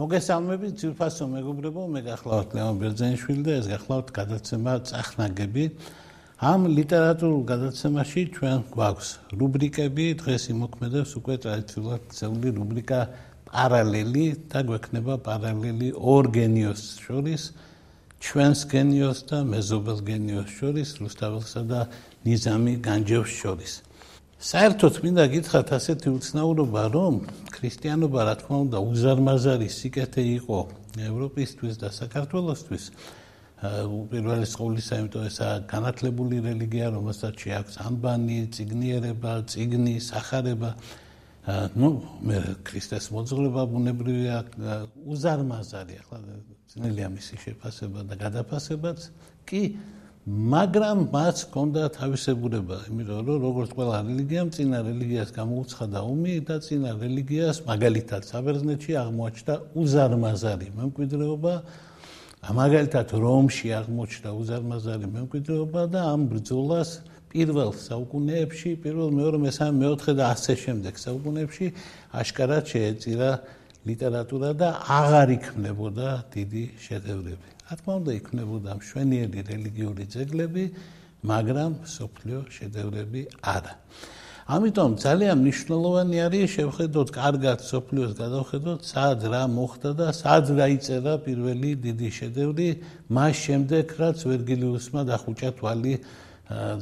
მოგესალმებით ძირფასო მეგობრებო, მე გახლავთ ლევან ბერძენიშვილი და ეს გახლავთ გადაცემა წახნაგები. ამ ლიტერატურულ გადაცემაში ჩვენ გვაქვს რუბრიკები, დღეს იმოქმედებს უკვე ტრადიციულად ცეული რუბრიკა პარალელი და გვექნება პარალელი ორ გენიოს შორის ჩვენს გენიოს და მეზობელ გენიოს შორის რუსთაველსა და ნიზამი განჯევს შორის საერთოდ მინდა გითხრათ ასეთი უცნაურობა რომ ქრისტიანობა რა თქმა უნდა უზარმაზარი სიკეთე იყო ევროპისთვის და საქართველოსთვის. პირველი სკოლისა იმიტომ ესა განათლებული რელიგია რომელსაც შეაქვს ამბანი, ციგნიერება, ციგნი, სახარება. ну მე ქრისტეს მოძღვრება ბუნებრივია უზარმაზარი ახლა ძნელია მისი შეფასება და გადაფასებაც. კი მაგრამ მას ჰქონდა თავისებურება იმიტომ რომ როგორც ყველა რელიგიამ წინა რელიგიას გამოუცხადა ომი და წინა რელიგიას მაგალითად საბერძნეთში აღმოაჩნდა უზარმაზარი მემკვიდრეობა მაგალითად რომში აღმოჩნდა უზარმაზარი მემკვიდრეობა და ამ ბრძოლას პირველ საუკუნეებში, პირველ მეორე მესამე მეოთხე და ასე შემდეგ საუკუნეებში აშკარად შეეწირა ლიტერატურა და აღარ იქმნებოდა დიდი შედევრები. რა თქმა უნდა, იქმნებოდა მშვენიერი რელიგიური ძეგლები, მაგრამ სოფლიო შედევრები არა. ამიტომ ძალიან მნიშვნელოვანი არის შევხედოთ კარგად სოფლიოს გადავხედოთ, სად რა მოხდა და სად დაიწერა პირველი დიდი შედევრი, მას შემდეგ რაც ვერგილიუსმა დახუჭა თვალი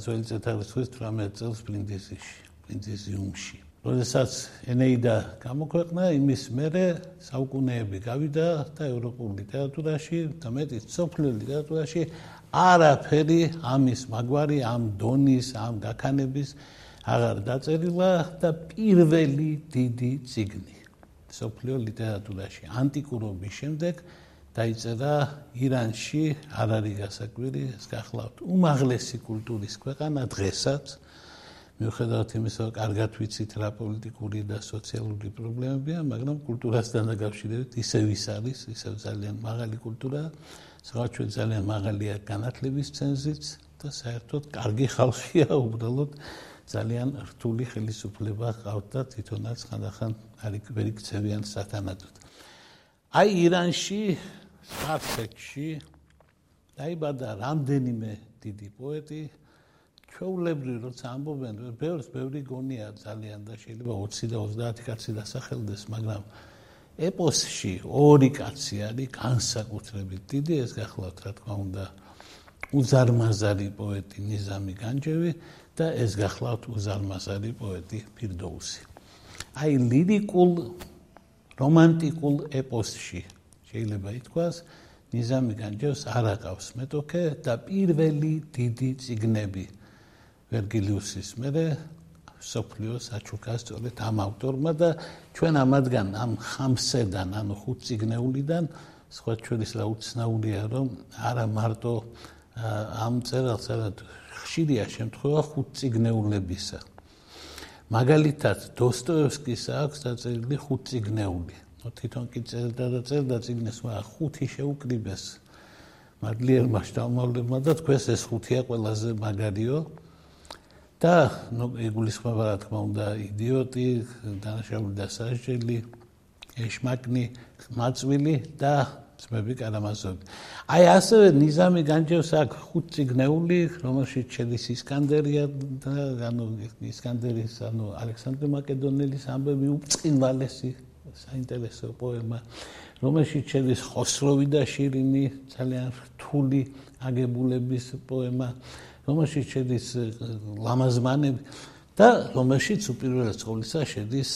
ძველი წეთარის 18 წელს ბლინდესიში, ბლინდესიუმში. როდესაც ენეიდა გამოქვეყნა, იმის მერე საუკუნეები გავიდა და ევროპულ ლიტერატურაში, და მეტიც სოფლიო ლიტერატურაში არაფერი ამის მაგვარი, ამ დონის, ამ გაქანების აღარ დაწერილა და პირველი დიდი ციგნი სოფლიო ლიტერატურაში ანტიკურობის შემდეგ დაიწერა ირანში არ არის გასაკვირი ეს გახლავთ უმაღლესი კულტურის ქვეყანა დღესაც მიუხედავად იმისა კარგად ვიცით რა პოლიტიკური და სოციალური პრობლემებია მაგრამ კულტურასთან დაკავშირებით ისევ ის არის ისევ ძალიან მაღალი კულტურა საერთოდ ძალიან მაღალია განათლების ცენზიც და საერთოდ კარგი ხალხია უბრალოდ ძალიან რთული ხელისუფლება ყავთ და თვითონაც ხანდახან არის ვერ იქცევიან სათანადოდ. აი ირანში საფექში დაიბადა რამდენიმე დიდი პოეტი ჩვეულებრივ როცა ამბობენ ბევრს ბევრი გონია ძალიან და შეიძლება 20 და 30 კაცი დასახელდეს მაგრამ ეპოსში ორი კაცი არის განსაკუთრებით დიდი ეს გახლავთ რა თქმა უნდა უზარმაზარი პოეტი ნიზამი განჯევი და ეს გახლავთ უზარმაზარი პოეტი ფირდოუსი. აი ლირიკულ რომანტიკულ ეპოსში შეიძლება ითქვას ნიზამი განჯევს არ აყავს მეტოქე და პირველი დიდი ციგნები ვერგილიუსის მერე სოფლიოს აჩუკას სწორედ ამ ავტორმა და ჩვენ ამადგან ამ ხამსედან ანუ ხუთ ციგნეულიდან სხვა ჩვენის რა უცნაურია რომ არა მარტო ამ წერილს არა ხშირია შემთხვევა ხუთ ციგნეულებისა მაგალითად დოსტოევსკის აქვს დაწერილი ხუთ ციგნეული თვითონ კი წერდა და წერდა წიგნეს, მაგრამ ხუთი შეუკრიბეს. მადლიერ მასშტაბებმა და თქვენს ეს ხუთია ყველაზე მაგარიო. და ნუ ეგულისხმება რა თქმა უნდა იდიოტი, დანაშაული და სასჯელი, ეშმაკნი, მაწვილი და ძმები კარამაზოვი. აი ასევე ნიზამი განჯევს აქ ხუთ ციგნეული, რომელშიც შედის ისკანდერია და ანუ ისკანდერის ანუ ალექსანდრე მაკედონელის ამბები უწყინვალესი საინტერესო პოემა, რომელშიც შედის ხოსროვი და შირინი, ძალიან რთული აგებულების პოემა, რომელშიც შედის ლამაზმანები და რომელშიც უპირველეს ყოვლისა შედის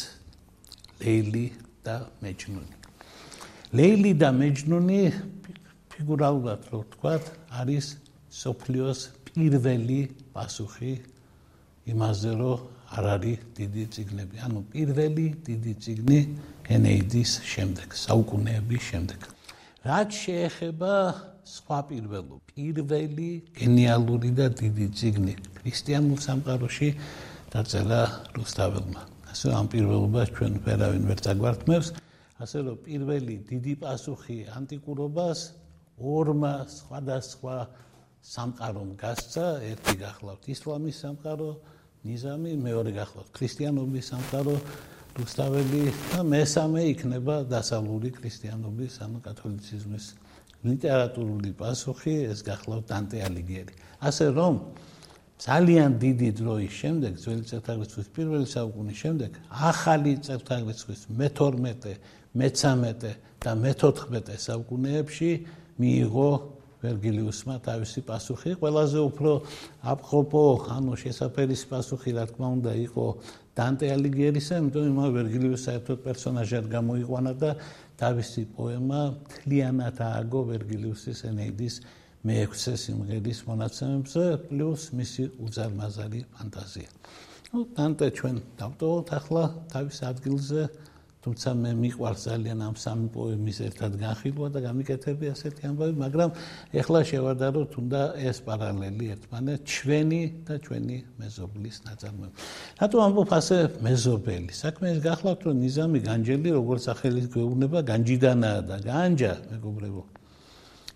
ლეილი და მეჯნუნი. ლეილი და მეჯნუნი ფიგურალურად რო ვთქვა, არის სოფლიოს პირველი პასუხი იმაზე, რომ არ არის დიდი ციგნები. ანუ პირველი დიდი ციგნი ენეიდის შემდეგ, საუკუნეების შემდეგ. რაც შეეხება სხვა პირველო პირველი გენიალური და დიდი ციგნი ქრისტიანულ სამყაროში დაწერა რუსთაველმა. ასე ამ პირველობას ჩვენ ვერავინ ვერ წაგვართმევს ასე რომ პირველი დიდი პასუხი ანტიკურობას ორმა სხვადასხვა სამყარომ გასცა. ერთი გახლავთ ისლამის სამყარო ნიზამი მეორე გახლავთ ქრისტიანობის სამყარო რუსთაველი და მესამე იქნება დასავლური ქრისტიანობის ანუ კათოლიციზმის ლიტერატურული პასუხი ეს გახლავთ დანტე ალიგიერი ასე რომ ძალიან დიდი დროის შემდეგ ძველი წელთაღრიცხვის პირველი საუკუნის შემდეგ ახალი წელთაღრიცხვის მე-12 მე-13 და მე-14 საუკუნეებში მიიღო ვერგილიუსმა თავისი პასუხი. ყველაზე უფრო აპყოპო ანუ შესაძერის პასუხი რა თქმა უნდა იყო დანტე ალიგიერისა იმიტომ რომ ვერგილიუსი საერთოდ პერსონაჟად გამოიყვანა და თავისი პოემა თლიანად ააგო ვერგილიუსის ენეიდის მეექვსე სიმღერის მონაცემებზე პლუს მისი უზარმაზარი ფანტაზია. ну დანტე ჩვენ დავტოვოთ ახლა თავის ადგილზე თუმცა მე მიყვარს ძალიან ამ სამი პოემის ერთად განხილვა და გამიკეთები ასეთი ამბავი, მაგრამ ეხლა შევადაროთ უნდა ეს პარალელი ერთმანეთ ჩვენი და ჩვენი მეზობლის ნაწარმოები. რატო ამბობ ასე მეზობელი? საქმე ის გახლავთ, რომ ნიზამი განჯელი როგორც სახელის გვეუბნება, განჯიდანაა და განჯა, მეგობრებო.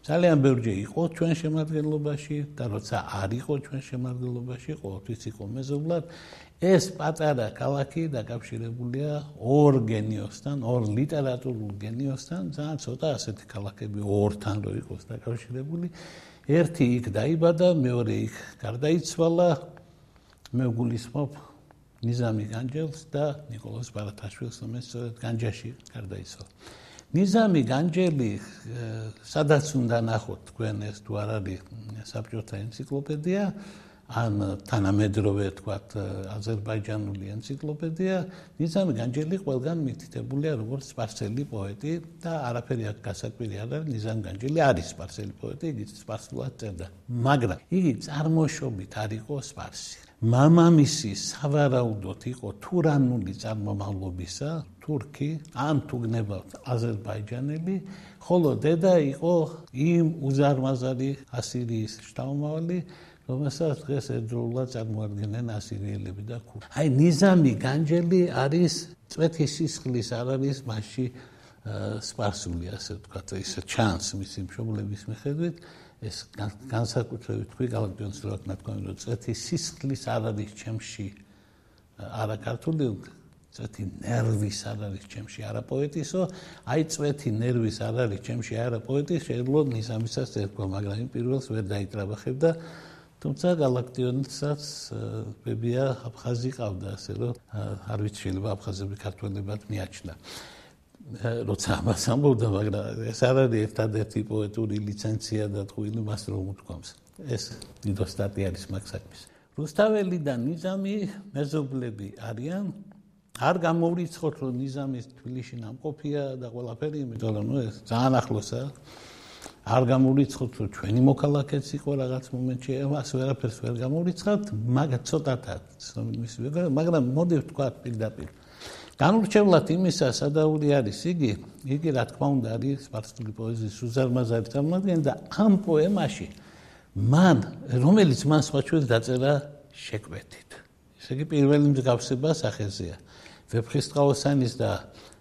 ძალიან ბევრი იყო ჩვენ შემადგენლობაში და როცა არ იყო ჩვენ შემადგენლობაში, ყოველთვის იყო მეზობლად. ეს პატარა ქალაქი დაკავშირებულია ორ გენიოსთან, ორ ლიტერატურულ გენიოსთან, ძალიან ცოტა ასეთი ქალაქები ორთან რო იყოს დაკავშირებული. ერთი იქ დაიბადა, მეორე იქ გარდაიცვალა. მე გულისხმობ ნიზამი განჯელს და نيكოლოზ ბარათაშვილს, რომელიც სწორედ განჯაში გარდაიცვალა. ნიზამი განჯელი, სადაც უნდა ნახოთ თქვენ ეს თუ არ არის საბჭოთა ენციკლოპედია, ან თანამედროვე თქვათ აზერბაიჯანული ენციკლოპედია ნიზამი განჯელი ყველგან მითითებულია როგორც სპარსელი პოეტი და არაფერი აქ გასაკვირი არ არის ნიზამი განჯელი არის სპარსელი პოეტი იგი სპარსულად წერდა. მაგრამ იგი წარმოშობით არ იყო სპარსი. მამამისი სავარაუდოდ იყო თურანული წარმომავლობისა თურქი ან თუ გნებავთ აზერბაიჯანელი ხოლო დედა იყო იმ უზარმაზარი ასირიის შტამომავალი რომელსაც დღეს ერთდროულად წარმოადგენენ ასირიელები და ქურთი. აი ნიზამი განჯელი არის წვეთი სისხლის არ არის მასში სპარსული ასე ვთქვათ, ისე ჩანს მისი მშობლების მიხედვით. ეს განსაკუთრებით თქვი გალაქტიონის რო ნათქვამი რომ წვეთი სისხლის არ არის ჩემში არა ქართული წვეთი ნერვის არ არის ჩემში არა პოეტისო აი წვეთი ნერვის არ არის ჩემში არა პოეტის შეიძლება ნიზამისას ერქვა მაგრამ იმ პირველს ვერ დაიტრაბახებ და თუმცა galaktionსაც ბებია აფხაზი ყავდა, ასე რომ არ ვიცი შეიძლება აფხაზები ქართველებად მიაჩნდა. როცა ამას ამბობდა, მაგრამ ეს არ არის ერთადერთი პოეტური ლიცენზია და ტყუილი მას რომ უთქვამს. ეს დიდო სტატია არის მაქსაკის. რუსთაველი და ნიზამი მეზობლები არიან. არ გამოვრიცხოთ რომ ნიზამის თბილისში ნამყოფია და ყველაფერი, იმიტომ რომ ეს ძალიან ახლოსაა. არ გამურიცხოთ რომ ჩვენი მოქალაქეც იყო რაღაც მომენტში ამას ვერაფერს ვერ გამურიცხავთ მაგრამ ცოტათაც ის მაგრამ მოდი ვთქვა პირდაპირ. განურჩევლად იმისა სადაური არის იგი იგი რა თქმა უნდა არის სპარსული პოეზიის უზარმაზარი წარმოადგენს და ამ პოემაში მან რომელიც მან სხვა ჩვენ დაწერა შეკვეთით. ესე იგი პირველი მსგავსება სახეზეა. ვეფხისტყაოსანის და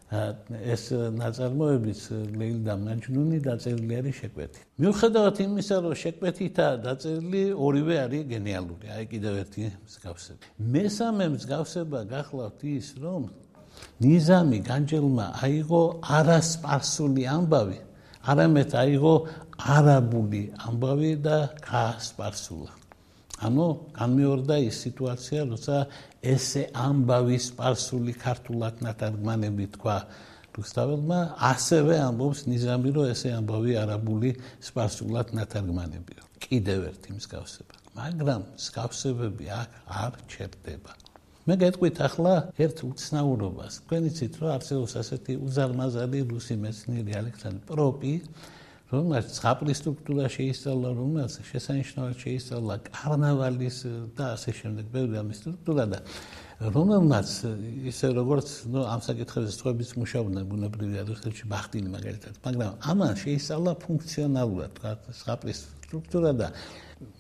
ეს ნაწარმოებიც ლეილ და მაჯნუნი დაწერილი არის შეკვეთი. მიუხედავად იმისა, რომ შეკვეთითა დაწერილი ორივე არის გენიალური, აი კიდევ ერთი მსგავსება. მესამე მსგავსება გახლავთ ის, რომ ნიზამი განჯელმა აიღო არასპარსული ამბავი, არამედ აიღო არაბული ამბავი და გაასპარსულა. ანუ გამეორდა ის სიტუაცია, როცა ესე ამბავი სპარსული ქართულად ნათარგმანები თქვა რუსთაველმა, ასევე ამბობს ნიზამი, რომ ესე ამბავი არაბული სპარსულად ნათარგმანებია. კიდევ ერთი მსგავსება. მაგრამ მსგავსებები აქ არ ჩერდება. მე გეტყვით ახლა ერთ უცნაურობას. თქვენ იცით, რომ არსებობს ასეთი უზარმაზარი რუსი მეცნიერი ალექსანდრ პროპი, რომელიც ზღაპრის სტრუქტურა შეისწავლა, რომელიც შესანიშნავად შეისწავლა კარნავალის და ასე შემდეგ ბევრი ამის სტრუქტურა და რომელმაც ისე როგორც ნუ ამ საკითხებზე სწორების მუშაობდნენ ბუნებრივი ადრესებში ბახტინი მაგალითად, მაგრამ ამან შეისწავლა ფუნქციონალურად, სხაპრის სტრუქტურა და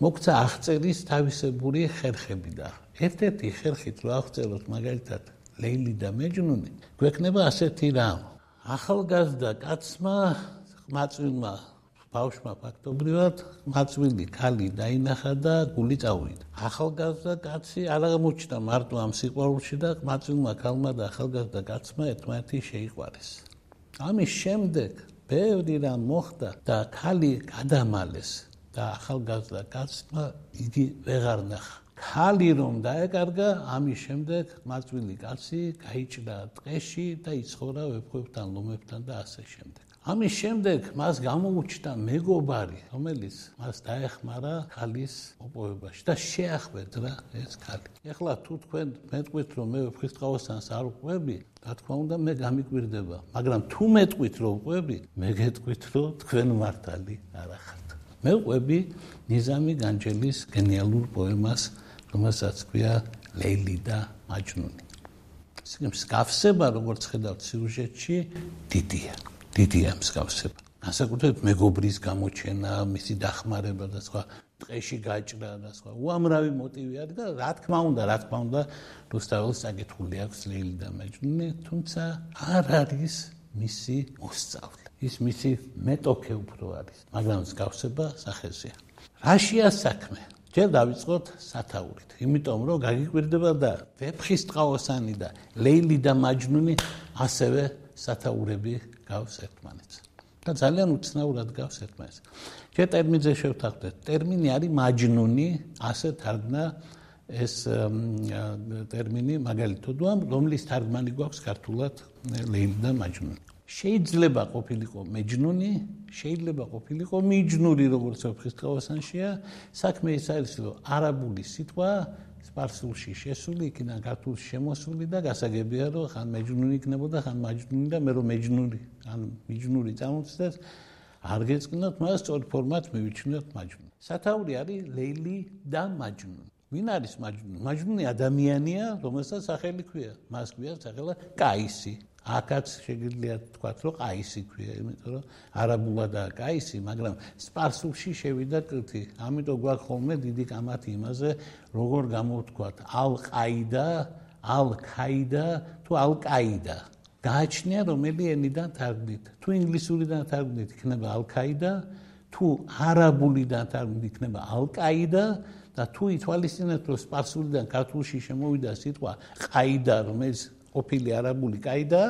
მოგცა აღწერის თავისებური ხერხები და ერთ-ერთი ხერხით რო აღწეროთ მაგალითად ლეილი და მეჯნუნი, გვექნება ასეთი რამ. ახალგაზრდა კაცმა მაწვილმა ბავშვმა ფაქტობრივად მაწვილი ქალი დაინახა და გული წავიდა. ახალგაზრდა კაცი არ აღმოჩნდა მარტო ამ სიყვარულში და მაწვილმა ქალმა და ახალგაზრდა კაცმა ერთმანეთი შეიყვარეს. ამის შემდეგ ბევრი რამ მოხდა და ქალი გადამალეს და ახალგაზრდა კაცმა იგი ვეღარ ნახა. ქალი რომ დაეკარგა, ამის შემდეგ მაწვილი კაცი გაიჭრა ტყეში და იცხოვრა ვეფხვებთან, ლომებთან და ასე შემდეგ. ამის შემდეგ მას გამოუჩნდა მეგობარი, რომელიც მას დაეხმარა ქალის ოპოვებაში და შეახვედრა ეს ქალი. ეხლა თუ თქვენ მეტყვით რომ მე ვეფხისტყაოსანს არ ვყვები, რა თქმა უნდა მე გამიკვირდება, მაგრამ თუ მეტყვით რომ ვყვები, მე გეტყვით რომ თქვენ მართალი არ ახართ. მე ვყვები ნიზამი განჯელის გენიალურ პოემას რომელსაც ქვია ლეილი და მაჯნუნი. ისე მსგავსება როგორც ხედავთ სიუჟეტში დიდია. დიდია მსგავსება. ასაკუთრებით მეგობრის გამოჩენა, მისი დახმარება და სხვა ტყეში გაჭრა და სხვა უამრავი მოტივი არის და რა თქმა უნდა, რა თქმა უნდა, რუსთაველს წაკითხული აქვს ლეილი და მაჯნუნი, თუმცა არ არის მისი მოსწავლე. ის მისი მეტოქე უფრო არის, მაგრამ მსგავსება სახეზეა. რაშია საქმე? ჯერ დავიწყოთ სათაურით. იმიტომ რომ გაგიკვირდება და ვეფხის ტყაოსანი და ლეილი და მაჯნუნი ასევე სათაურები გავს ერთმანეთს. და ძალიან უცნაურად გავს ერთმანეთს. ჯერ ტერმინზე შევთანხმდეთ. ტერმინი არის მაჯნუნი, ასე თარგმნა ეს ტერმინი მაგალითად, რომლის თარგმანი გვაქვს ქართულად ლეილი და მაჯნუნი. შეიძლება ყოფილიყო მეჯნუნი, შეიძლება ყოფილიყო მიჯნური, როგორც ფხისტყაოსანშია. საქმე ის არის, რომ არაბული სიტყვა სპარსულში შესული, იქიდან ქართულში შემოსული და გასაგებია, რომ ხან მეჯნუნი იქნებოდა, ხან მაჯნუნი და მე რომ მეჯნური, ან მიჯნური წამოწდეს, არ გეწკნოთ, მას სწორ ფორმად მივიჩნიოთ მაჯნუნი. სათაური არის ლეილი და მაჯნუნი. ვინ არის მაჯნუნი? მაჯნუნი ადამიანია, რომელსაც სახელი ქვია. მას ქვია სახელა კაისი. აკაც შეგიძლია თქვა რომ ყაისი ქვია, იმიტომ რომ არაბულადაა ყაისი, მაგრამ სპარსულში შევიდა კრთი. ამიტომ გვაქვს ხოლმე დიდი კამათი იმაზე, როგორ გამოვთქვათ ალ-ყაიდა, ალ-ქაიდა თუ ალ-ყაიდა. გააჩნია რომელი ენიდან თარგმნით. თუ ინგლისურიდან თარგმნით, იქნება ალ-ქაიდა, თუ არაბულიდან თარგმნით, იქნება ალ-ყაიდა. და თუ ითვალისწინებთ რომ სპარსულიდან ქართულში შემოვიდა სიტყვა ყაიდა რომელიც ყოფილი არაბული ყაიდა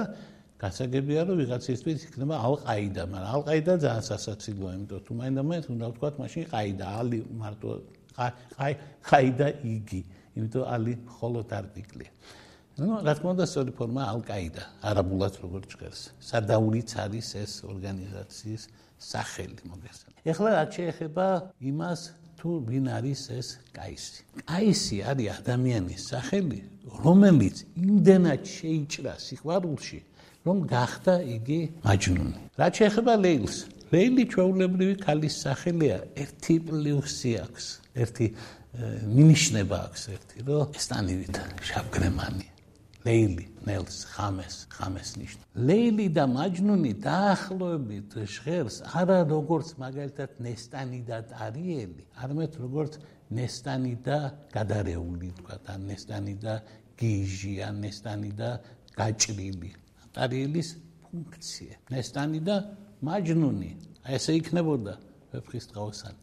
გასაგებია რომ ვიღაცისთვის იქნება ალ-ყაიდა, მაგრამ ალ-ყაიდა ძალიან სასაცილოა, იმიტომ თუ მაინდა-მაინც უნდა ვთქვა მაშინ ყაიდა, ალი მარტო ყაიდა იგი, იმიტომ ალი მხოლოდ არტიკლია. ну, რა თქმა უნდა, სწორი ფორმა ალ-ყაიდა, არაბულად როგორ ჭერს. სადაურიც არის ეს ორგანიზაციის სახელი, მოგესალმებით. ეხლა რაც შეეხება იმას, თუ ვინ არის ეს კაისი. კაისი არის ადამიანის სახელი, რომელიც იმდენად შეიჭრა სიყვარულში, რომ გახდა იგი მაჯნუნი. რაც შეეხება ლეილს, ლეილი ჩვეულებრივი ქალის სახელია, ერთი პლუსი აქვს, ერთი მინიშნება აქვს ერთი, რომ ესტანივით შავგრემანი. ლეილი, ნელს, ხამეს, ხამეს ნიშნა. ლეილი და მაჯნუნი დაახლოებით ჟღერს არა როგორც მაგალითად ნესტანი და ტარიელი, არამედ როგორც ნესტანი და გადარეული, თქვა და ნესტანი და გიჟი, ან ნესტანი და გაჭრილი. ტარიელის ფუნქცია. ნესტანი და მაჯნუნი. ესე იქნებოდა ვეფხისტყაოსანი.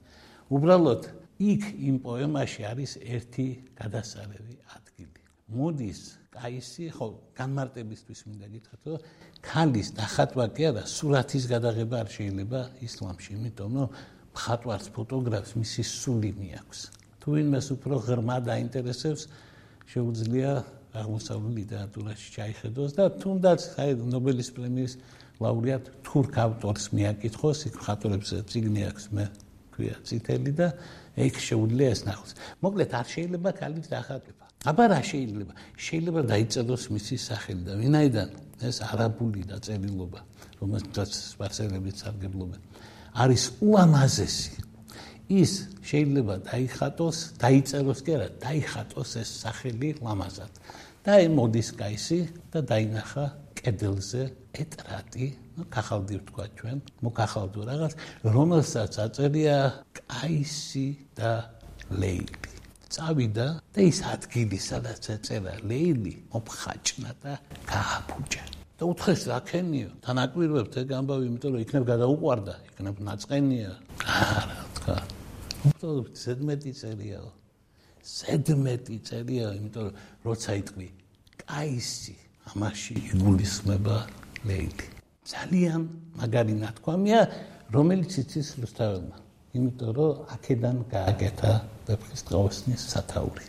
უბრალოდ იქ იმ პოემაში არის ერთი გადასარევი ადგილი. მოდის კაისი ხო განმარტებისთვის მინდა გითხრათ რომ ქალის ნახატვა კი არა სურათის გადაღება არ შეიძლება ისლამში იმიტომ რომ მხატვარს ფოტოგრაფს მისი სული მიაქვს. თუ ვინმეს უფრო ღრმა დაინტერესებს შეუძლია აღმოსავლური ლიტერატურაში ჩაიხედოს და თუნდაც აი ნობელის პრემიის ლაურეატ თურქ ავტორს მიაკითხოს იქ მხატვრებს წიგნი აქვს მე ქვია ციტელი და ეგ შეუძლია ეს ნახოს. მოკლედ არ შეიძლება ქალის ნახატვა აბა რა შეიძლება? შეიძლება დაიწელოს მისი სახელი და ვინაიდან ეს არაბული დაწერილობა, რომელსაც სპარსელები სარგებლობენ, არის უამაზესი. ის შეიძლება დაიხატოს, დაიწელოს კი არა, დაიხატოს ეს სახელი ლამაზად. და მოდის кайსი და დაინახა კედელზე ეტრატი, ну, кахалди ვთქვა ჩვენ, მოკახალდო რაღაც, რომელსაც აწერია кайსი და ლეილი. წავიდა და ის ადგილი, სადაც ეწერა ლეილი, მომხაჭნა და გააფუჭა. და უთხეს რაკენიო, თანაკვირვებთ ეგ ამბავი, იმიტომ რომ იქნებ გადაუყვარდა, იქნებ ნაწყენია. არა, თქვა. უბრალოდ ზედმეტი წერიაო. ზედმეტი წერია, იმიტომ რომ როცა იტყვი კაისი, ამაში იგულისხმება ლეილი. ძალიან მაგარი ნათქვამია, რომელიც იცის რუსთაველმა. იმიტომ რომ აქედან გააკეთა ვეფხის ყოველსნის სათაური.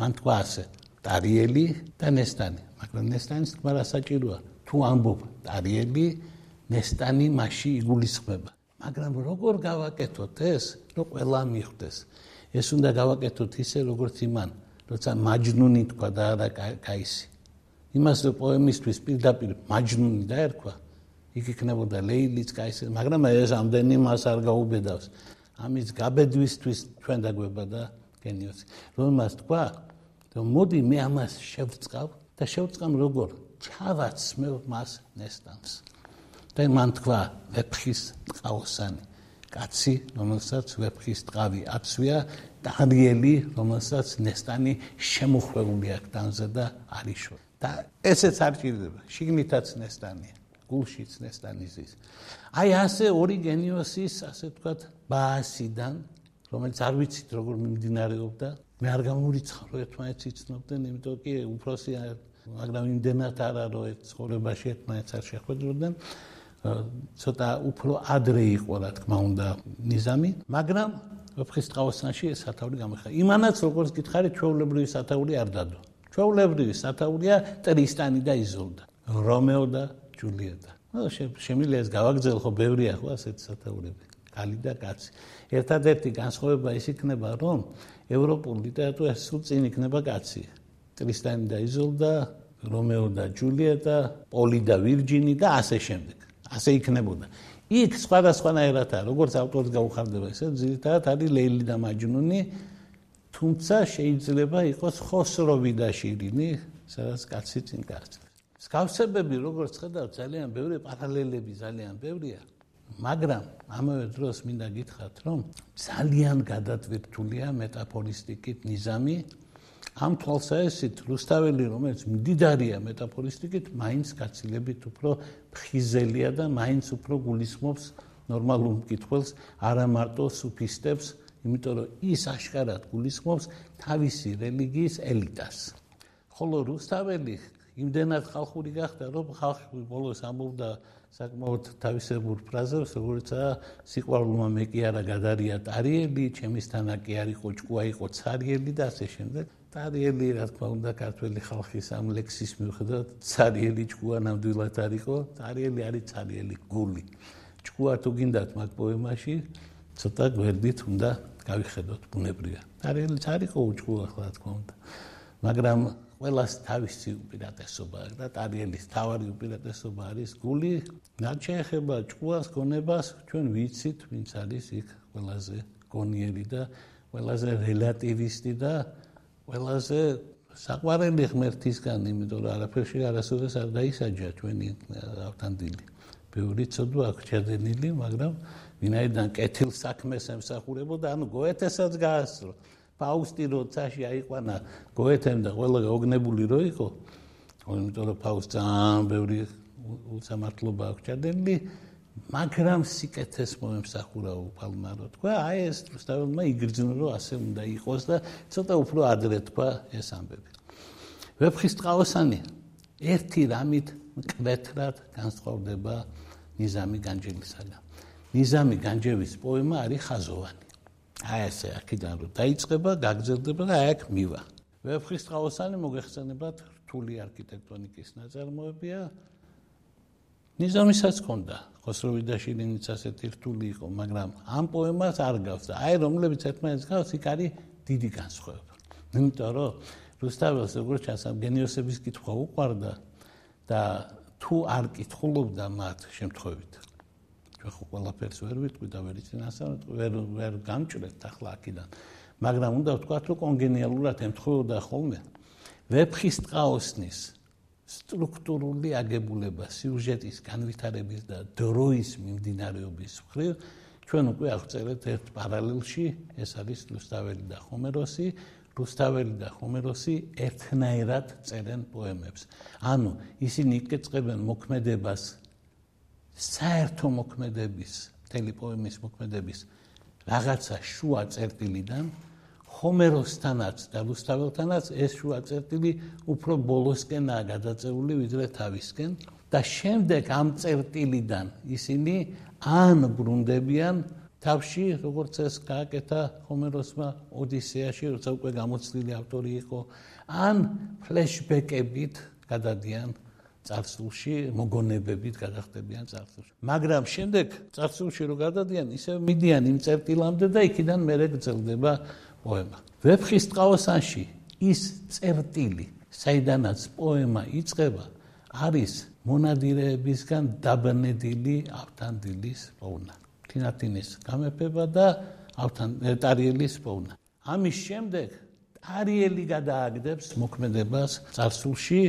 მან თქვა ასე: ტარიელი და ნესტანი, მაგრამ ნესტანის თქმა რა საჭიროა? თუ ამბობ ტარიელი, ნესტანი მასში იგულისხმება. მაგრამ როგორ გავაკეთოთ ეს, რომ ყველა მიხვდეს? ეს უნდა გავაკეთოთ ისე, როგორც იმან, როცა მაჯნუნი თქვა და არა კაისი. იმას რომ პოემისთვის პირდაპირ მაჯნუნი დაერქვა, იქ იქნებოდა ლეილიც კაისი, მაგრამ ეს ამდენი მას არ გაუბედავს. ამის გაბედვისთვის ჩვენ დაგვება და გენიოსი. რომელმაც თქვა, რომ მოდი მე ამას შევწყავ და შევწყამ როგორ ჩავაცმევ მას ნესტანს. და მან თქვა ვეფხის ტყავსანი კაცი, რომელსაც ვეფხის ტყავი აცვია და არიელი, რომელსაც ნესტანი შემოხვეული აქვს დანზე და არიშო. და ესეც არ ჭირდება, შიგნითაც ნესტანია. გულშიც ნესტანიზის. აი ასე ორი გენიოსის, ასე ვთქვათ, ბაასიდან, რომელიც არ ვიცით როგორ მიმდინარეობდა, მე არ გამურიცხავ, რომ ერთმანეთს იცნობდნენ, იმიტომ კი უფროსი მაგრამ იმდენად არა რომ ეს ცხოვრებაში ერთმანეთს არ შეხვედროდნენ. ცოტა უფრო ადრე იყო რა თქმა უნდა ნიზამი, მაგრამ ვეფხის ტყავოსანში ეს სათაური გამიხა. იმანაც როგორც გითხარით, ჩვეულებრივი სათაური არ დადო. ჩვეულებრივი სათაურია ტრისტანი და იზოლდა, რომეო და ჯულიეტა. ნუ შემიძლია ეს გავაგზავნო ხო ბევრია ხო ასეთი სათაურები. კალი და კაცი. ერთადერთი განსხვავება ის იქნება, რომ ევროპულ ლიტერატურაში სულ წინ იქნება კაცი. ტრისტანი და იზოლდა, რომეო და ჯულიეტა, პოლი და ვირჯინი და ასე შემდეგ. ასე იქნებოდა. იქ სხვადასხვანაირადაა, როგორც ავტორს გაუხარდება ესე, ძირითადად არის ლეილი და მაჯნუნი, თუმცა შეიძლება იყოს ხოსროვი და შირინი, სადაც კაცი წინ გასცემს. სკავსებები, როგორც ხედავთ, ძალიან ბევრი პარალელები ძალიან ბევრია, მაგრამ ამავე დროს მინდა გითხრათ, რომ ძალიან გადატვირთულია მეტაფორისტიკით ნიზამი. ამ თვალსაჩინო რუსთაველი რომელიც მდიდარია მეტაფორისტიკით მაინც გაცილებით უფრო ფხიზელია და მაინც უფრო გულისხმობს ნორმალურ მკითხველს არა მარტო სუფისტებს იმიტომ რომ ის აშკარად გულისხმობს თავისი რელიგიის ელიტას. ხოლო რუსთაველი იმდენად ხალხური გახდა, რომ ხალხი ბოლოს ამბობდა საკმაოდ თავისებურ ფრაზებს, როგორიცაა სიყვარულმა მე კი არა გადარია ტარიელი, ჩემისთან კი არ იყო ჭკუა, იყო ცარიელი და ასე შემდეგ. ტარიელი, რა თქმა უნდა, ქართველი ხალხის ამ ლექსის მიუხედავად ცარიელი ჭკუა ნამდვილად არ იყო, ტარიელი არის ცარიელი გული. ჭკუა თუ გინდათ მაგ პოემაში, ცოტა გვერდით უნდა გავიხედოთ ბუნებრივად. ტარიელი არ იყო უჭკუა, რა თქმა უნდა. მაგრამ ყველას თავისი უპირატესობა აქვს და ტარიელის თავარი უპირატესობა არის გული ნაჩეხება ჭკუას გონებას ჩვენ ვიცით ვინც არის იქ ყველაზე გონიერი და ყველაზე რელატივისტი და ყველაზე საყვარელი ღმერთისგან, იმიტომ რომ არაფერში არასოდეს არ დაისაჯა ჩვენი ავთანდილი. ბევრი ცოდვა აქვს ჩადენილი, მაგრამ ვინაიდან კეთილ საქმეს ემსახურებოდა, ანუ გოეთესაც გაასწრო. ფაუსტი როცაში აიყვანა გოეთემ და ყველა გაოგნებული რო იყო, იმიტომ რომ ფაუსტი ძალიან ბევრი უსამართლობა აქვს ჩადენილი. მაგრამ სიკეთეს მოემსახურა უფალმა რო თქვა აი ეს რუსთაველმა იგრძნო რომ ასე უნდა იყოს და ცოტა უფრო ადრე თქვა ეს ამბები ვეფხის ტყავოსანი ერთი რამით მკვეთრად განსხვავდება ნიზამი განჯელისაგან ნიზამი განჯევის პოემა არის ხაზოვანი აი ესე აქედან რომ დაიწყება გაგრძელდება და აი აქ მივა ვეფხის ტყავოსანი მოგეხსენებათ რთული არქიტექტონიკის ნაწარმოებია ნიზამისაც ჰქონდა ხოსროვი და შილინიც ასეთი რთული იყო, მაგრამ ამ პოემას არ გავს და აი რომლებიც ერთმანეთს გავს, იქ არის დიდი განსხვავება. იმიტომ რომ რუსთაველს როგორც ჩანს, ამ გენიოსების კითხვა უყარდა და თუ არ კითხულობდა მათ შემთხვევით. ხო ყველაფერს ვერ ვიტყვი და ვერ იცინასავთ, ვერ ვერ გამჭრეთ ახლა აქედან. მაგრამ უნდა ვთქვათ, რომ კონგენიალურად ემთხოვოდა ხოლმე ვეფხის ტყაოსნის სტრუქტურული აგებულება სიუჟეტის განვითარების და დროის მიმდინარეობის მხრივ ჩვენ უკვე აღწერეთ ერთ პარალელში ეს არის ლუსტაველი და ხომეროსი რუსთაველი და ხომეროსი ერთნაირად წერენ პოემებს. ანუ ისინი იკეწებენ მოქმედებას საერთო მოქმედების, მთელი პოემის მოქმედების რაღაცა შუა წერტილიდან ხომეროსთანაც და რუსთაველთანაც ეს შუა წერტილი უფრო ბოლოსკენაა გადაწეული ვიდრე თავისკენ და შემდეგ ამ წერტილიდან ისინი ან ბრუნდებიან თავში როგორც ეს გააკეთა ჰომეროსმა ოდისეაში, როცა უკვე გამოცდილი ავტორი იყო, ან ფლეშბეკებით გადადიან წარსულში მოგონებებით გადახდებიან წარსულში. მაგრამ შემდეგ წარსულში რო გადადიან, ისევ მიდიან იმ წერტილამდე და იქიდან მერე გრძელდება პოემა. ვეფხის ტყავასანში ის წერტილი, საიდანაც პოემა იწყება, არის მონადირეებისგან დაბნედილი ავთანდილის პოვნა. თინათინის გამეფება და ავთან ტარიელის პოვნა. ამის შემდეგ ტარიელი გადააგდებს მოქმედებას წარსულში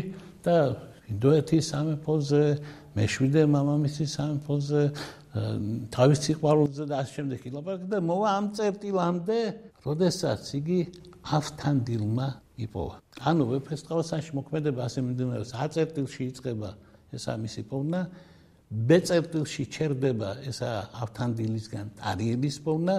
და ინდოეთის სამეფოზე, მეშვიდე მამამისის სამეფოზე, თავის სიყვარულზე და ამ შემდეგ. და მოვა ამ წერტილამდე, როდესაც იგი ავთანდილმა იპოვა. ანუ ვეფხისტყაოსანში მოქმედება ასე მიმდინარეობს, აწერტილში იწყება ესა მისი პოვნა ბეწერტილში ჩერდება ესა ავთანდილისგან ტარიელის პოვნა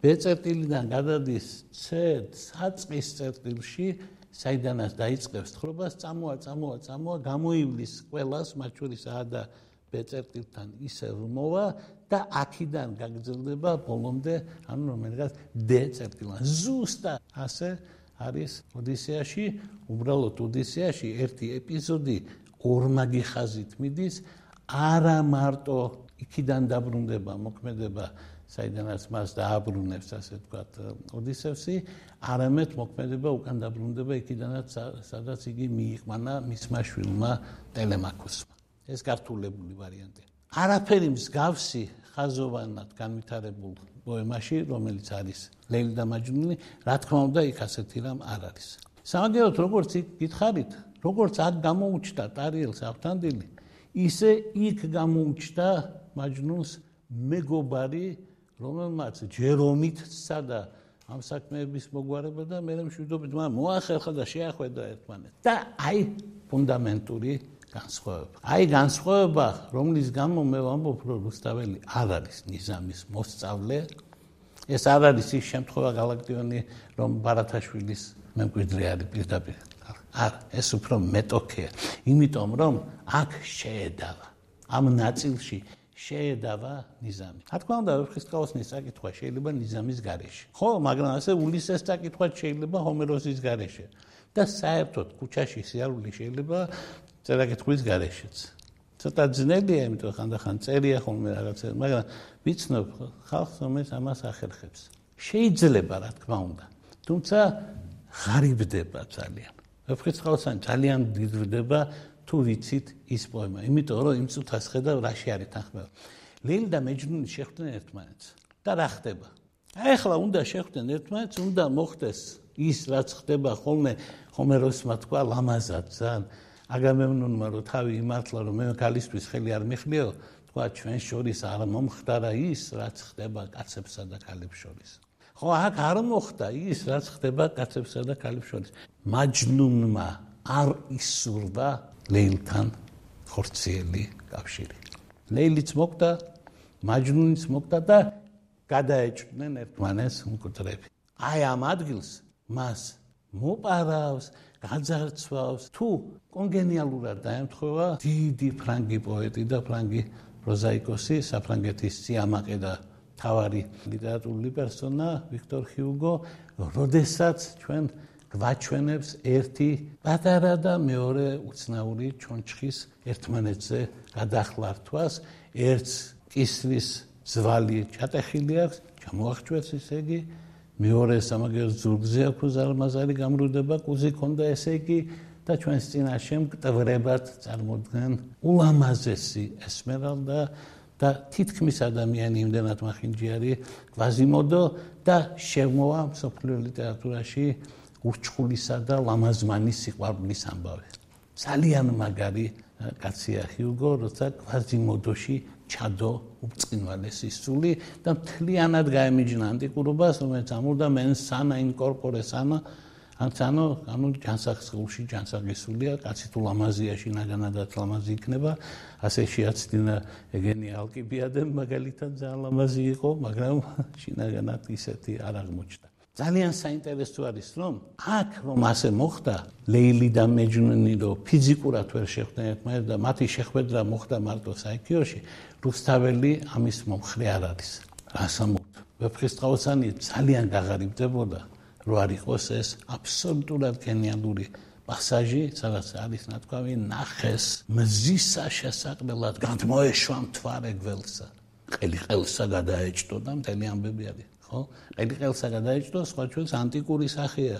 ბეწერტილიდან გადადის ცეთ საწყის წერტილში საიდანაც დაიწყებს თხრობას წამოა წამოა წამოა გამოივლის ყველას მათ შორის ადა ბეწერტილთან ისე მოვა და აქიდან გაგრძელდება ბოლომდე ანუ რომელიღაც დეწერტილან ზუსტად ასე არის ოდისეაში უბრალოდ ოდისეაში ერთი ეპიზოდი ორმაგი ხაზით მიდის არა მარტო იქიდან დაბრუნდება მოქმედება საიდანაც მას დააბრუნებს ასე ვთქვათ ოდისევსი. არამედ მოქმედება უკან დაბრუნდება იქიდანაც სადაც იგი მიიყვანა მისმა შვილმა ტელემაქოსმა. ეს გართულებული ვარიანტი არაფერი მსგავსი ხაზოვანად განვითარებულ პოემაში რომელიც არის ლელი და მაჯნუნი რა თქმა უნდა იქ ასეთი რამ არ არის. სამაგეროთ როგორც გითხარით როგორც აქ გამოუჩნდა ტარიელს ავთანდილი ისე იქ გამოუჩნდა მაჯნუნს მეგობარი რომელმაც ჯერომით სცადა ამ საქმეების მოგვარება და მე მშვიდობით მან მოახერხა და შეახვედა ერთმანეთს და აი ფუნდამენტური განსხვავება. აი განსხვავება, რომლის გამო მე ვამბობ, რომ რუსთაველი არ არის ნიზამის მოსწავლე. ეს არ არის ის შემთხვევა გალაკტიონი, რომ ბარათაშვილის მემკვიდრე არის პირდაპირ. არ, ეს უფრო მეტოქეა, იმიტომ რომ აქ შეედავა ამ ნაწილში შეედავა ნიზამი. რა თქმა უნდა, ვერხისტყაოსნის საკითხვა შეიძლება ნიზამის გარეშე. ხო, მაგრამ ასე ულისეს საკითხვა შეიძლება ჰომეროსის გარეშე. და საერთოდ ქუჩაში სიარული შეიძლება წერაკითხვის გარეშეც. ცოტა ძნელია, იმიტომ ხანდახან წერია ხოლმე რაღაცა, მაგრამ ვიცნობ ხალხს, რომელიც ამას ახერხებს. შეიძლება, რა თქმა უნდა. თუმცა ღარიბდება ძალიან. ვერხისტყაოსან ძალიან დიდდება თუ ვიცით ის პოემა, იმიტომ რომ იმ წუთას ხედავ რაში არის თანხმება. ლილი და მეჯნუნი შეხვდნენ ერთმანეთს და რა ხდება? აი ახლა უნდა შეხვდნენ ერთმანეთს, უნდა მოხდეს ის რაც ხდება ხოლმე ჰომეროსმა თქვა ლამაზად ძალიან აგამემნონმა რომ თავი იმართლა რომ მე ქალისთვის ხელი არ მიხლიო, თქვა ჩვენ შორის არ მომხდარა ის რაც ხდება კაცებსა და ქალებს შორის. ხო აქ არ მოხდა ის რაც ხდება კაცებსა და ქალებს შორის. მაჯნუნმა არ ისურვა ლეილთან ხორციელი კავშირი. ლეილიც მოკდა, მაჯნუნიც მოკდა და გადაეჭდნენ ერთმანეს მკვდრები. აი ამ ადგილს მას მოპარავს, გაძარცვავს თუ კონგენიალურად დაემთხვევა დიდი ფრანგი პოეტი და ფრანგი პროზაიკოსი, საფრანგეთის სიამაყე და თავარი ლიტერატურული პერსონა ვიქტორ ჰიუგო, როდესაც ჩვენ გვაჩვენებს ერთი პატარა და მეორე უცნაური ჩონჩხის ერთმანეთზე გადახლართვას ერთს კისრის ძვალი ჩატეხილი აქვს ჩამოახჭვეს ისე იგი. მეორე სამაგერ ზურგზე აქვს ზარმაზარი გამრუდება კუზი ქონდა ესე იგი და ჩვენს წინაშე მკტვრებად წარმოდგენ ულამაზესი ესმერალდა და თითქმის ადამიანი იმდენად მახინჯი არის კვაზიმოდო და შემოვა სოფლიო ლიტერატურაში ურჩხულისა და ლამაზმანის სიყვარულის ამბავი. ძალიან მაგარი კაცია ჰიუგო, როცა კვაზიმოდოში ჩადო უწყინვალესი სული და მთლიანად გაემიჯნა ანტიკურობას, რომელიც ამურდა მენ სანა ინკორპორე სანა ანუ ანუ ჯანსაღსულში ჯანსაღისულია, კაცი თუ ლამაზიაში ნაგანადაც ლამაზი იქნება, ასე შეაცდინა ეგენი ალკიბიადემ მაგალითად ძალიან ლამაზი იყო, მაგრამ შინაგანად ისეთი არ აღმოჩნდა. ძალიან საინტერესო არის რომ აქ რომ ასე მოხდა ლეილი და მეჯნუნი რო ფიზიკურად ვერ შეხვდნენ ერთმანეთს და მათი შეხვედრა მოხდა მარტო საიქიოში რუსთაველი ამის მომხრე არ არის. ასამოთ ვეფხისტყაოსანი ძალიან გაღარიბდებოდა რო არ იყოს ეს აბსოლუტურად გენიალური პასაჟი სადაც არის ნათქვამი ნახეს მზისა შესაძლებლად განთმოეშვა მთვარე გველსა. ყელი ყელსა გადაეჭდო და მთელი ამბები არის ხო? ყელი ყელსა გადაეჭდო, სხვა ჩვენს ანტიკური სახეა.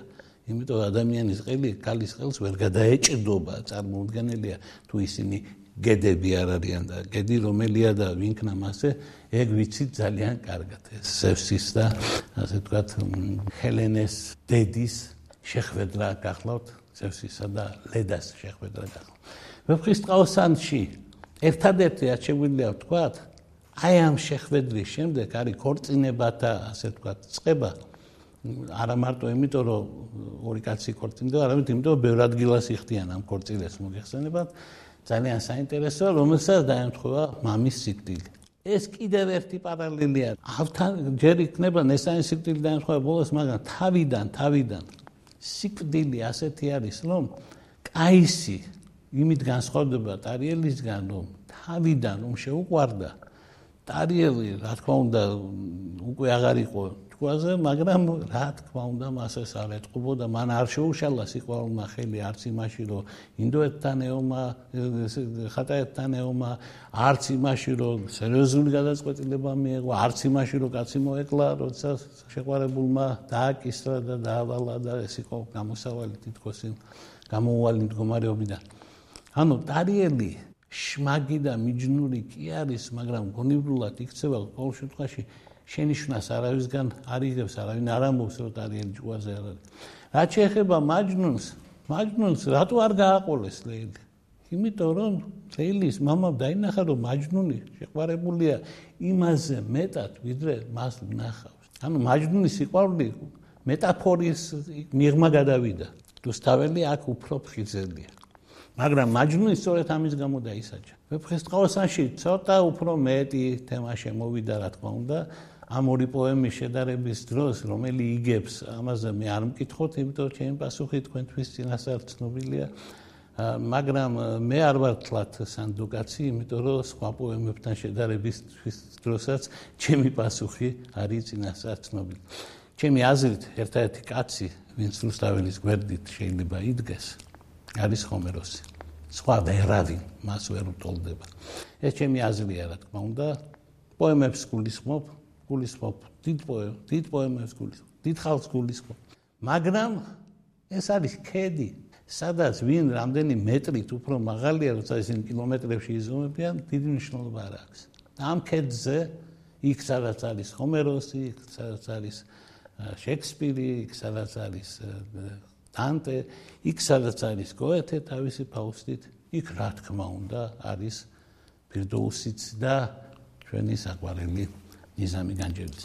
იმიტომ ადამიანის ყელი კალის ყელს ვერ გადაეჭდობა, წარმოუდგენელია თუ ისინი გედები არ არიან და გედი რომელია და ვინქნა მასე, ეგ ვიცი ძალიან კარგად. ზევსის და ასე ვთქვათ, ჰელენეს დედის შეხვედრა გახლავთ, ზევსისა და ლედას შეხვედრა გახლავთ. ვეფხისტყაოსანში ერთადერთი აჩეგვილია ვთქვათ, აი ამ შეხვედრის შემდეგ არის ქორწინებათა ასე ვთქვათ წება არა მარტო იმიტომ რომ ორი კაცი ქორწინდება არამედ იმიტომ რომ ბევრ ადგილას იხდიან ამ ქორწილეს მოგეხსენებათ ძალიან საინტერესოა რომელსაც დაემთხვა მამის სიკვდილი ეს კიდევ ერთი პარალელია. ავთან ჯერ იქნება ნესაის სიკვდილი დაემთხვა ბოლოს მაგრამ თავიდან თავიდან სიკვდილი ასეთი არის რომ კაისი იმით განსხვავდება ტარიელისგან რომ თავიდან რომ შეუყვარდა ტარიელი რა თქმა უნდა უკვე აღარ იყო თქვაზე მაგრამ რა თქმა უნდა მას ეს არ ეთყობა და მან არ შეუშალა სიყვარულმა ხელი არც იმაში რომ ინდოეთთან ეომა ხატაეთთან ეომა არც იმაში რომ სერიოზული გადაწყვეტილება მიიღო არც იმაში რომ კაცი მოეკლა როცა შეყვარებულმა დააკისრა და დაავალა და ეს იყო გამოსავალი თითქოს იმ გამოუვალი მდგომარეობიდან. ანუ ტარიელი შმაგი და მიჯნური კი არის, მაგრამ გონივრულად იქცევა ყოველ შემთხვევაში შენიშვნას არავისგან არ იღებს, არავინ არ ამბობს, რომ ტარიელი ჭუაზე არ არის. რაც შეეხება მაჯნუნს, მაჯნუნს რატო არ გააყოლეს ლეილი? იმიტომ რომ ლეილის მამამ დაინახა, რომ მაჯნუნი შეყვარებულია იმაზე მეტად, ვიდრე მას ნახავს. ანუ მაჯნუნის სიყვარული მეტაფორის მიღმა გადავიდა. რუსთაველი აქ უფრო ფხიზელია. მაგრამ მაჯნუნი სწორედ ამის გამო დაისაჯა. ვეფხისტყაოსანში ცოტა უფრო მეტი თემა შემოვიდა, რა თქმა უნდა, ამ ორი პოემის შედარების დროს, რომელი იგებს, ამაზე მე არ მკითხოთ, იმიტომ რომ ჩემი პასუხი თქვენთვის წინასწარ ცნობილია. მაგრამ მე არ ვარ თლათ სანდუკაცი, იმიტომ რომ სხვა პოემებთან შედარების დროსაც ჩემი პასუხი არის წინასწარ ცნობილი. ჩემი აზრით, ერთ-ერთი კაცი, ვინც რუსთაველის გვერდით შეიძლება იდგეს, არის ხომეროსი. სხვა ვერავინ მას ვერ უტოლდება. ეს ჩემი აზრია, რა თქმა უნდა. პოემებს გულისხმობ, გულისხმობ დიდ პოემ, დიდ პოემებს გულისხმობ, დიდ ხალხს გულისხმობ. მაგრამ ეს არის ქედი, სადაც ვინ რამდენი მეტრით უფრო მაღალია, როცა ისინი კილომეტრებში იზომებიან, დიდი მნიშვნელობა არ აქვს. ამ ქედზე იქ სადაც არის ჰომეროსი, იქ სადაც არის შექსპირი, იქ სადაც არის დანტე, იქ სადაც არის გოეთე თავისი ფაუსტით, იქ რა თქმა უნდა არის ფირდოუსიც და ჩვენი საყვარელი ნიზამი განჯევის.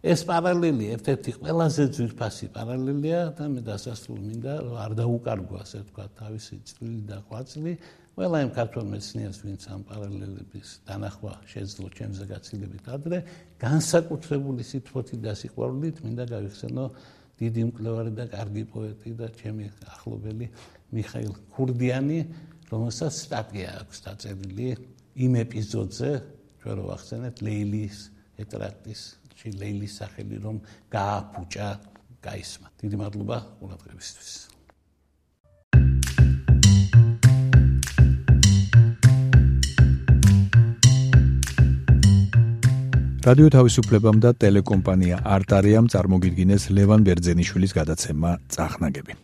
ეს პარალელი ერთ-ერთი ყველაზე ძვირფასი პარალელია და მე დასასრულ მინდა არ დაუკარგო ასე თქვა თავისი წვლილი და ყვაწლი ყველა იმ ქართულ მეცნიერს ვინც ამ პარალელების დანახვა შეძლო ჩემზე გაცილებით ადრე განსაკუთრებული სიტყვით და სიყვარულით მინდა გავიხსენო დიდი მკვლევარი და კარგი პოეტი და ჩემი ახლობელი მიხაილ ქურდიანი, რომელსაც სტატია აქვს დაწერილი იმ ეპიზოდზე, ჩვენ რო ახსენეთ ლეილის ეტრაქტის, ში ლეილის სახელი რომ გააფუჭა გაისმა. დიდი მადლობა ყურადღებისთვის. რადიო თავისუფლებამ და ტელეკომპანია არტარიამ წარმოგიდგინეს ლევან ბერძენიშვილის გადაცემა წახნაგები.